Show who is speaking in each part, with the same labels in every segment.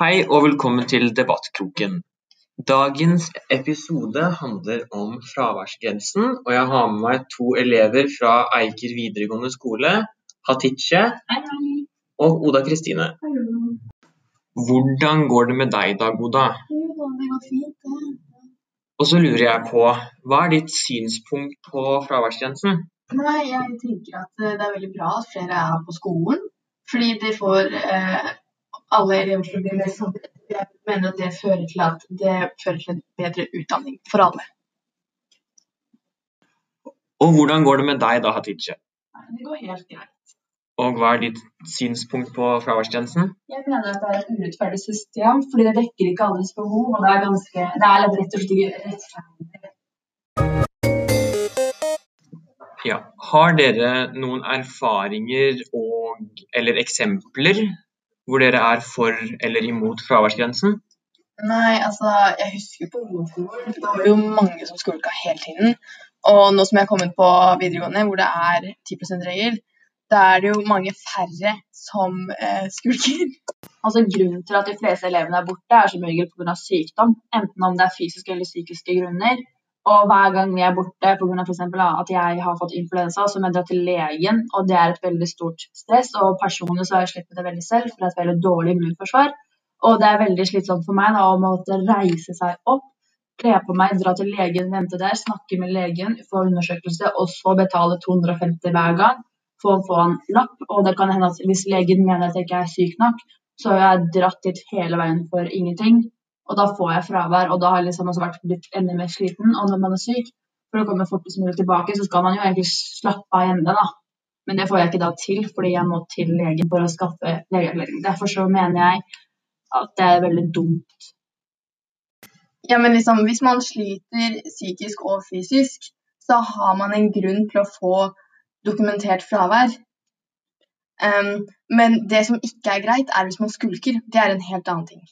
Speaker 1: Hei og velkommen til Debattkroken. Dagens episode handler om fraværsgrensen, og jeg har med meg to elever fra Eiker videregående skole, Hatice og Oda Kristine. Hvordan går det med deg i dag, Oda?
Speaker 2: Det går fint.
Speaker 1: Og så lurer jeg på, hva er ditt synspunkt på fraværsgrensen?
Speaker 2: Nei, jeg tenker at eh, det er veldig bra at flere er på skolen. Fordi de får eh, alle elever til å bli mer samtidig. Jeg mener at det fører til at det fører til en bedre utdanning for alle.
Speaker 1: Og hvordan går det med deg da, Hatice?
Speaker 2: Det går helt greit.
Speaker 1: Og hva er ditt synspunkt på fraværstjenesten?
Speaker 2: Jeg mener at det er et urettferdig system, fordi det dekker ikke alles behov. Og det er, ganske, det er rett og slett rettferdig.
Speaker 1: Ja. Har dere noen erfaringer og eller eksempler hvor dere er for eller imot fraværsgrensen?
Speaker 2: Nei, altså, jeg husker på ungdomsskolen. Det var jo mange som skulka hele tiden. Og nå som jeg er kommet på videregående, hvor det er 10 %-regel, da er det jo mange færre som eh, skulker. Altså, grunnen til at de fleste elevene er borte, er som regel pga. sykdom. Enten om det er fysiske eller psykiske grunner. Og hver gang vi er borte pga. at jeg har fått influensa, så må jeg dra til legen, og det er et veldig stort stress. Og personlig så har jeg sluppet det veldig selv, for det er et veldig dårlig immunforsvar. Og det er veldig slitsomt for meg da, å måtte reise seg opp, kle på meg, dra til legen, vente der, snakke med legen, få undersøkelse, og så betale 250 hver gang for å få en lapp. Og det kan hende at hvis legen mener at jeg ikke er syk nok, så har jeg dratt dit hele veien for ingenting. Og da får jeg fravær, og da har jeg liksom også vært blitt enda mer sliten. Og når man er syk, for å komme fortest mulig tilbake, så skal man jo egentlig slappe av hjemme, da. Men det får jeg ikke da til, fordi jeg må til legen for å skaffe legeerklæring. Derfor så mener jeg at det er veldig dumt. Ja, men liksom, hvis man sliter psykisk og fysisk, så har man en grunn til å få dokumentert fravær. Um, men det som ikke er greit, er hvis man skulker. Det er en helt annen ting.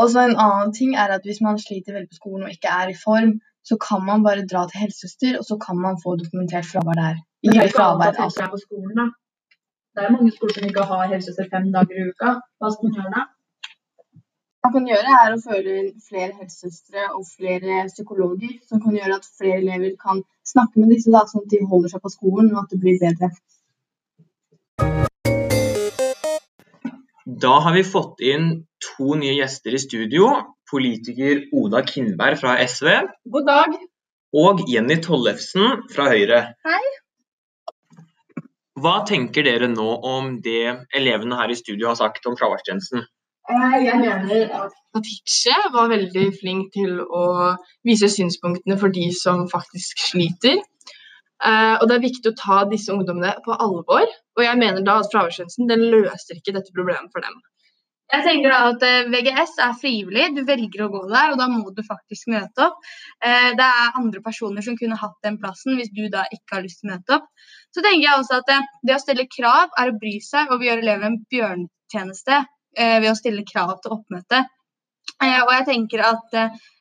Speaker 2: Og så en annen ting er at hvis man sliter veldig på skolen og ikke er i form, så kan man bare dra til helsesøster, og så kan man få dokumentert fravær der.
Speaker 3: Men det er ikke fravær, er på skolen, da. Det er mange skoler som ikke har helsesøster fem dager i uka. Hva skal man gjøre da?
Speaker 2: man kan gjøre, er å føre inn flere helsesøstre og flere psykologer, som kan gjøre at flere elever kan snakke med disse, da, sånn at de holder seg på skolen, og at det blir bedre.
Speaker 1: Da har vi fått inn to nye gjester i studio. Politiker Oda Kindberg fra SV
Speaker 3: God dag.
Speaker 1: og Jenny Tollefsen fra Høyre.
Speaker 3: Hei.
Speaker 1: Hva tenker dere nå om det elevene her i studio har sagt om fraværstjenesten?
Speaker 3: Jeg mener at Hatice var veldig flink til å vise synspunktene for de som faktisk sliter. Eh, og det er viktig å ta disse ungdommene på alvor. Og jeg mener da at fraværsgrensen den løser ikke dette problemet for dem.
Speaker 4: Jeg tenker da at eh, VGS er frivillig, du velger å gå der, og da må du faktisk møte opp. Eh, Det er andre personer som kunne hatt den plassen hvis du da ikke har lyst til å møte opp. Så tenker jeg også at eh, det å stille krav er å bry seg, og vi gjør eleven en bjørnetjeneste eh, ved å stille krav til oppmøte. Og jeg tenker at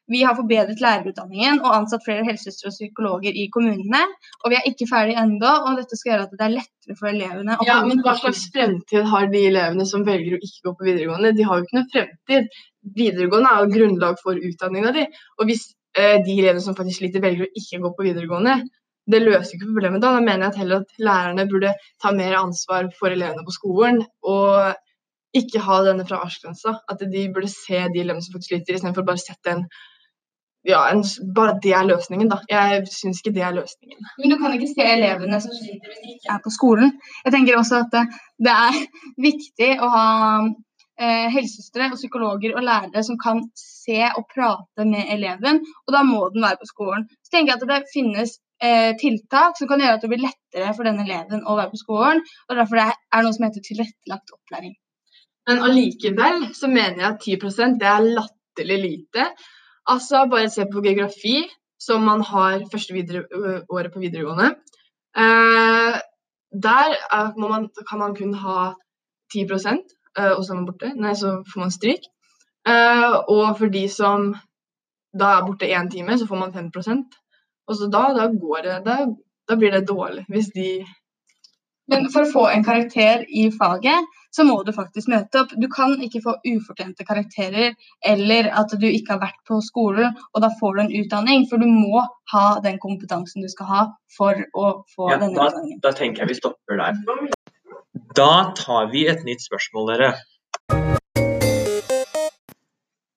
Speaker 4: vi har forbedret lærerutdanningen og ansatt flere helsesøstre og psykologer i kommunene. Og vi er ikke ferdig ennå, og dette skal gjøre at det er lettere for elevene
Speaker 3: Ja, men Hva slags fremtid har de elevene som velger å ikke gå på videregående? De har jo ikke noen fremtid. Videregående er jo grunnlag for utdanninga di. Og hvis eh, de elevene som faktisk sliter, velger å ikke gå på videregående, det løser ikke problemet da. Da mener jeg at heller at lærerne burde ta mer ansvar for elevene på skolen. og ikke ha denne fraværsgrensa. At de burde se de elevene som faktisk sliter, istedenfor bare sette en ja, en, bare at det er løsningen, da. Jeg syns ikke det er løsningen.
Speaker 4: Men du kan ikke se elevene som sliter hvis de ikke er på skolen. Jeg tenker også at det, det er viktig å ha eh, helsesøstre og psykologer og lærere som kan se og prate med eleven, og da må den være på skolen. Så tenker jeg at det finnes eh, tiltak som kan gjøre at det blir lettere for den eleven å være på skolen, og derfor det er noe som heter tilrettelagt opplæring.
Speaker 3: Men allikevel så mener jeg at 10% det er latterlig lite. Altså bare se på geografi, som man har første videre, året på videregående. Eh, der er, man, kan man kun ha 10 eh, og så er man borte. Nei, så får man stryk. Eh, og for de som da er borte én time, så får man 5% Og så da, da det da, da blir det dårlig hvis de
Speaker 4: Men for å få en karakter i faget, så må du faktisk møte opp. Du kan ikke få ufortjente karakterer eller at du ikke har vært på skolen, og da får du en utdanning. For du må ha den kompetansen du skal ha for å få
Speaker 1: Ja,
Speaker 4: denne
Speaker 1: da,
Speaker 4: utdanningen.
Speaker 1: da tenker jeg vi stopper der. Da tar vi et nytt spørsmål, dere.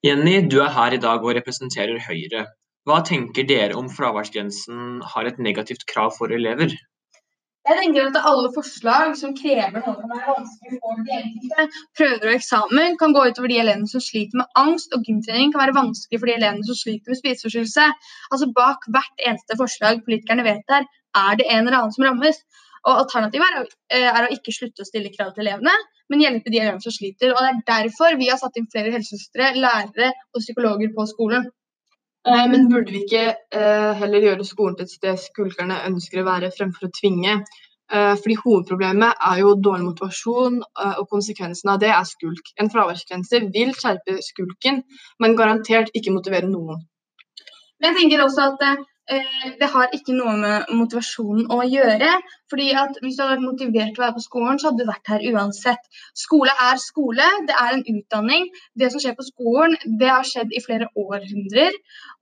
Speaker 1: Jenny, du er her i dag og representerer Høyre. Hva tenker dere om fraværsgrensen har et negativt krav for elever?
Speaker 4: Jeg tenker at alle forslag som krever noe som er vanskelig for de enkelte, prøver og eksamen, kan gå utover de elevene som sliter med angst, og gymtrening kan være vanskelig for de elevene som sliter med spiseforstyrrelse. Altså Bak hvert eneste forslag politikerne vedtar, er det en eller annen som rammes. Og Alternativet er, eh, er å ikke slutte å stille krav til elevene, men hjelpe de elevene som sliter. Og Det er derfor vi har satt inn flere helsesøstre, lærere og psykologer på skolen.
Speaker 3: Eh, Men burde vi ikke eh, heller gjøre skolen til et sted skulkerne ønsker å være, fremfor å tvinge? Eh, fordi Hovedproblemet er jo dårlig motivasjon, og konsekvensen av det er skulk. En fraværsgrense vil skjerpe skulken, men garantert ikke motivere noen.
Speaker 4: Men jeg tenker også at det har ikke noe med motivasjonen å gjøre. fordi at Hvis du hadde vært motivert til å være på skolen, så hadde du vært her uansett. Skole er skole, det er en utdanning. Det som skjer på skolen, det har skjedd i flere århundrer.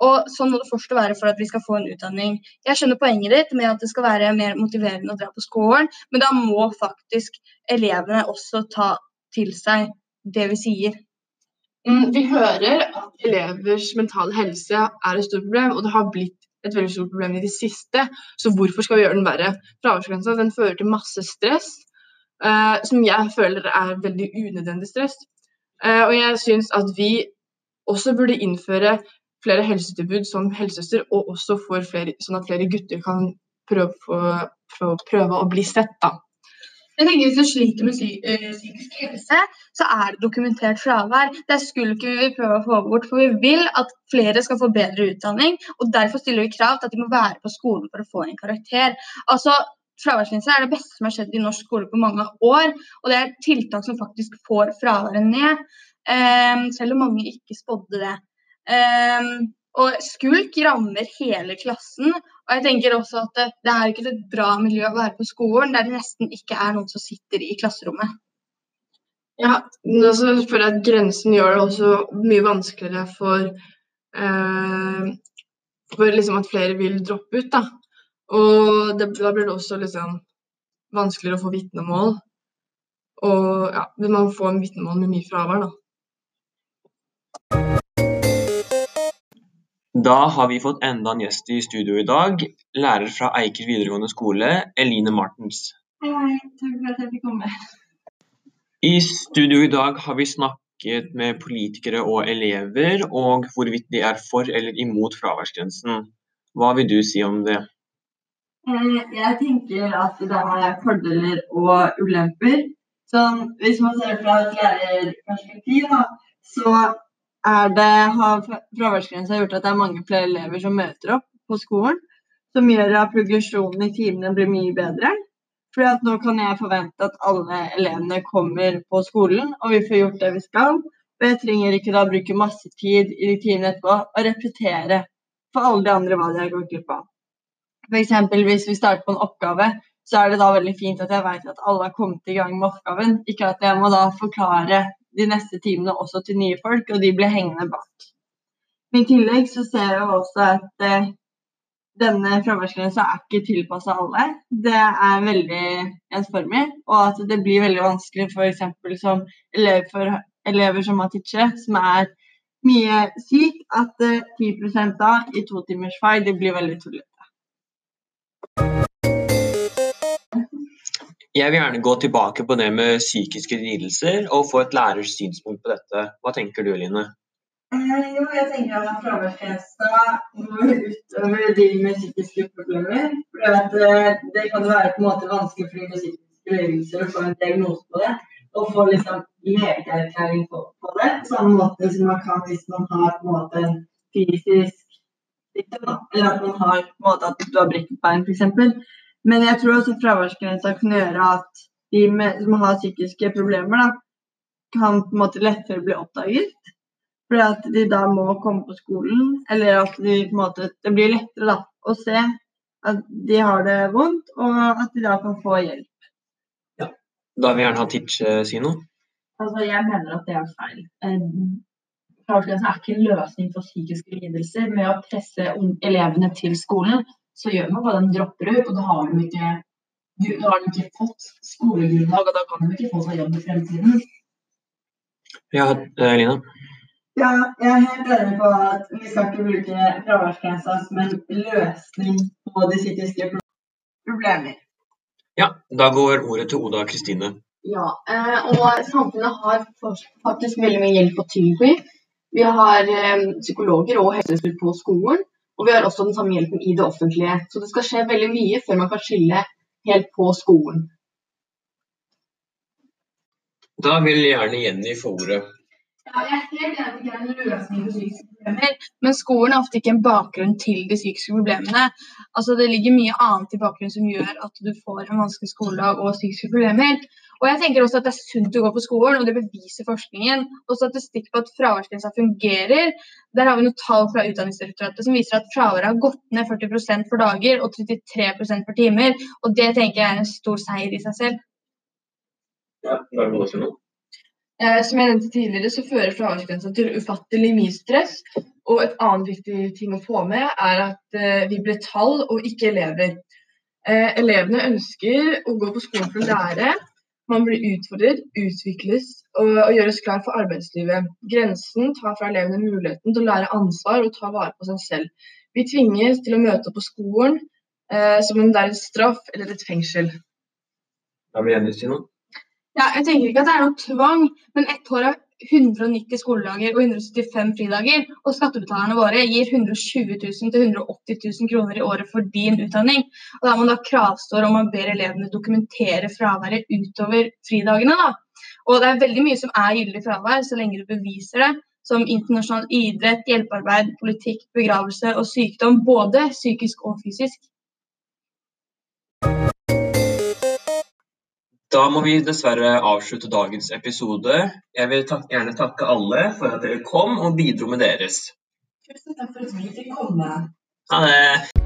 Speaker 4: Og sånn må det fortsatt være for at vi skal få en utdanning. Jeg skjønner poenget ditt med at det skal være mer motiverende å dra på skolen, men da må faktisk elevene også ta til seg det vi sier.
Speaker 3: Mm, Vi hører at elevers mentale helse er et stort problem, og det har blitt et veldig stort problem i det siste. Så hvorfor skal vi gjøre den verre? Fraværsgrensa den fører til masse stress, eh, som jeg føler er veldig unødvendig stress. Eh, og jeg syns at vi også burde innføre flere helsetilbud som helsesøster, og også for flere, sånn at flere gutter kan prøve, prøve, prøve å bli sett. da.
Speaker 4: Jeg tenker Hvis du sliter med eh, psykisk helse, så er det dokumentert fravær. Det skulle ikke vi prøve å få bort, for vi vil at flere skal få bedre utdanning. og Derfor stiller vi krav til at de må være på skolen for å få en karakter. Altså, Fraværsgrense er det beste som har skjedd i norsk skole på mange år. Og det er tiltak som faktisk får fraværet ned, eh, selv om mange ikke spådde det. Og skulk rammer hele klassen. Og jeg tenker også at det, det er ikke et bra miljø å være på skolen der det nesten ikke er noen som sitter i klasserommet.
Speaker 3: Ja, men så føler jeg at grensen gjør det også mye vanskeligere for, eh, for liksom at flere vil droppe ut. Da. Og det, da blir det også liksom vanskeligere å få vitnemål. Og ja, man får en vitnemål med mye fravær, da.
Speaker 1: Da har vi fått enda en gjest i studio i dag. Lærer fra Eiker videregående skole, Eline Martens.
Speaker 5: Hei, hei. Takk for at jeg fikk komme.
Speaker 1: I studio i dag har vi snakket med politikere og elever, og hvorvidt de er for eller imot fraværsgrensen. Hva vil du si om det?
Speaker 5: Eh, Jeg tenker at det er fordeler og ulemper. Så hvis man ser fra et lærerperspektiv, så er det, har fraværsgrensa gjort at det er mange flere elever som møter opp på skolen. Som gjør at progresjonen i timene blir mye bedre. Fordi at nå kan jeg forvente at alle elevene kommer på skolen, og vi får gjort det vi skal. Og jeg trenger ikke da bruke masse tid i de timene etterpå og repetere for alle de andre hva de har gått glipp av. F.eks. hvis vi starter på en oppgave, så er det da veldig fint at jeg vet at alle har kommet i gang med oppgaven. Ikke at jeg må da forklare de neste timene også til nye folk, og de blir hengende bak. Men I tillegg så ser jeg også at eh, denne fraværsgrensa er ikke tilpassa alle. Det er veldig ensformig, og at det blir veldig vanskelig f.eks. som elever, for elever som har teachere, som er mye syk, at eh, 10 da i to timers fag, det blir veldig tullete.
Speaker 1: Jeg vil gjerne gå tilbake på det med psykiske lidelser, og få et lærers synspunkt på dette. Hva tenker du, Eline?
Speaker 5: Eh, jo, jeg tenker at fraværsgrensa må utover de med psykiske problemer. For eh, det kan være på en måte vanskelig for de med psykiske lidelser å få en diagnose på det. Og få liksom legeerklæring på, på det. På samme måte som man kan hvis man har på en måte en fysisk sykdom. Eller at man har på en måte at du har brekket bein, f.eks. Men jeg tror også fraværsgrensa kan gjøre at de med, som har psykiske problemer, da, kan på en måte lettere bli oppdaget. Fordi at de da må komme på skolen, eller at de på en måte, det blir lettere da, å se at de har det vondt, og at de da kan få hjelp. Ja.
Speaker 1: Da vil jeg gjerne ha Titch si noe.
Speaker 6: Altså, jeg mener at det er feil. Fraværsgrensa er ikke en løsning for psykiske lidelser. Med å presse elevene til skolen, så gjør man bare den de dropper ut, og da har de ikke, du- da har de ikke fått skolegrunnlag, og da kan de ikke få seg jobb i fremtiden.
Speaker 1: Ja, eh, Lina.
Speaker 5: Ja, jeg er helt enig på at vi skal ikke bruke fraværsgrensa som en løsning på de psykiske problemer.
Speaker 1: Ja, da går ordet til Oda Kristine.
Speaker 2: Ja, eh, og samfunnet har faktisk veldig mye hjelp å tilby. Vi har eh, psykologer og helsesøster på skolen, og vi har også den samme hjelpen i det offentlige. Så det skal skje veldig mye før man kan skille helt på skolen.
Speaker 1: Da vil gjerne Jenny få ordet.
Speaker 4: Ja, jeg er helt enig i en løsning på psykiske problemer, men skolen er ofte ikke en bakgrunn til de psykiske problemene. Altså, det ligger mye annet i bakgrunnen som gjør at du får en vanskelig skoledag og psykiske problemer. Og jeg tenker også at det er sunt å gå på skolen, og det beviser forskningen. Og statistikk på at fraværsgrensa fungerer. Der har vi noen tall fra Utdanningsdirektoratet som viser at fraværet har gått ned 40% for dager og 33% for timer. Og det tenker jeg er en stor seier i seg selv.
Speaker 1: Ja, vil du si noe.
Speaker 3: Eh, som jeg nevnte tidligere, så fører fraværsgrensa til ufattelig mye stress. Og et annet viktig ting å få med er at eh, vi blir tall og ikke elever. Eh, elevene ønsker å gå på skolen for å lære. Man blir utfordret, utvikles og, og gjøres klar for arbeidslivet. Grensen tar fra elevene muligheten til å lære ansvar og ta vare på seg selv. Vi tvinges til å møte opp på skolen eh, som om det er en straff eller et fengsel.
Speaker 1: Da vil Jenny si noe.
Speaker 4: Ja, jeg tenker ikke at det er noe tvang, men ett år har 190 skoledager og 175 fridager, og skattebetalerne våre gir 120 000 til 180 000 kroner i året for din utdanning. Og må man da kravstår om man ber elevene dokumentere fraværet utover fridagene. da. Og det er veldig mye som er gyldig fravær, så lenge du beviser det. Som internasjonal idrett, hjelpearbeid, politikk, begravelse og sykdom. Både psykisk og fysisk.
Speaker 1: Da må vi dessverre avslutte dagens episode. Jeg vil tak gjerne takke alle for at dere kom og bidro med deres.
Speaker 5: Tusen takk for at vi fikk komme.
Speaker 1: Ha det.